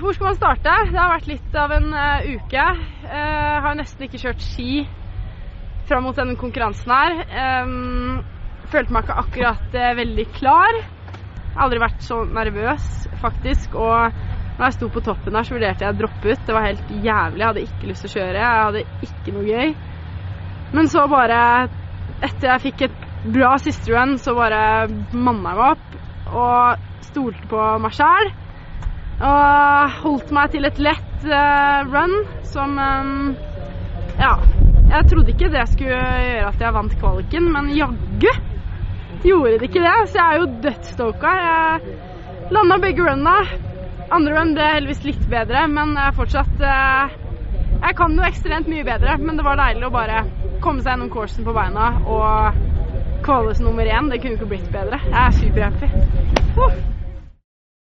hvor skal man starte? Det har vært litt av en uh, uke. Uh, har nesten ikke kjørt ski fram mot denne konkurransen her. Um, følte meg ikke akkurat uh, veldig klar. Jeg har aldri vært så nervøs, faktisk. Og når jeg sto på toppen her, så vurderte jeg å droppe ut. Det var helt jævlig. Jeg hadde ikke lyst til å kjøre. Jeg hadde ikke noe gøy. Men så bare, etter jeg fikk et bra siste run, så bare manna jeg meg opp og stolte på meg sjæl. Og holdt meg til et lett uh, run som um, Ja. Jeg trodde ikke det skulle gjøre at jeg vant kvaliken, men jaggu gjorde det ikke det. Så jeg er jo dødsstoka. Jeg landa begge runna. Andre run ble heldigvis litt bedre, men jeg fortsatt uh, Jeg kan jo ekstremt mye bedre, men det var deilig å bare komme seg gjennom coursen på beina og kvales nummer én. Det kunne ikke blitt bedre. Jeg er superhappy.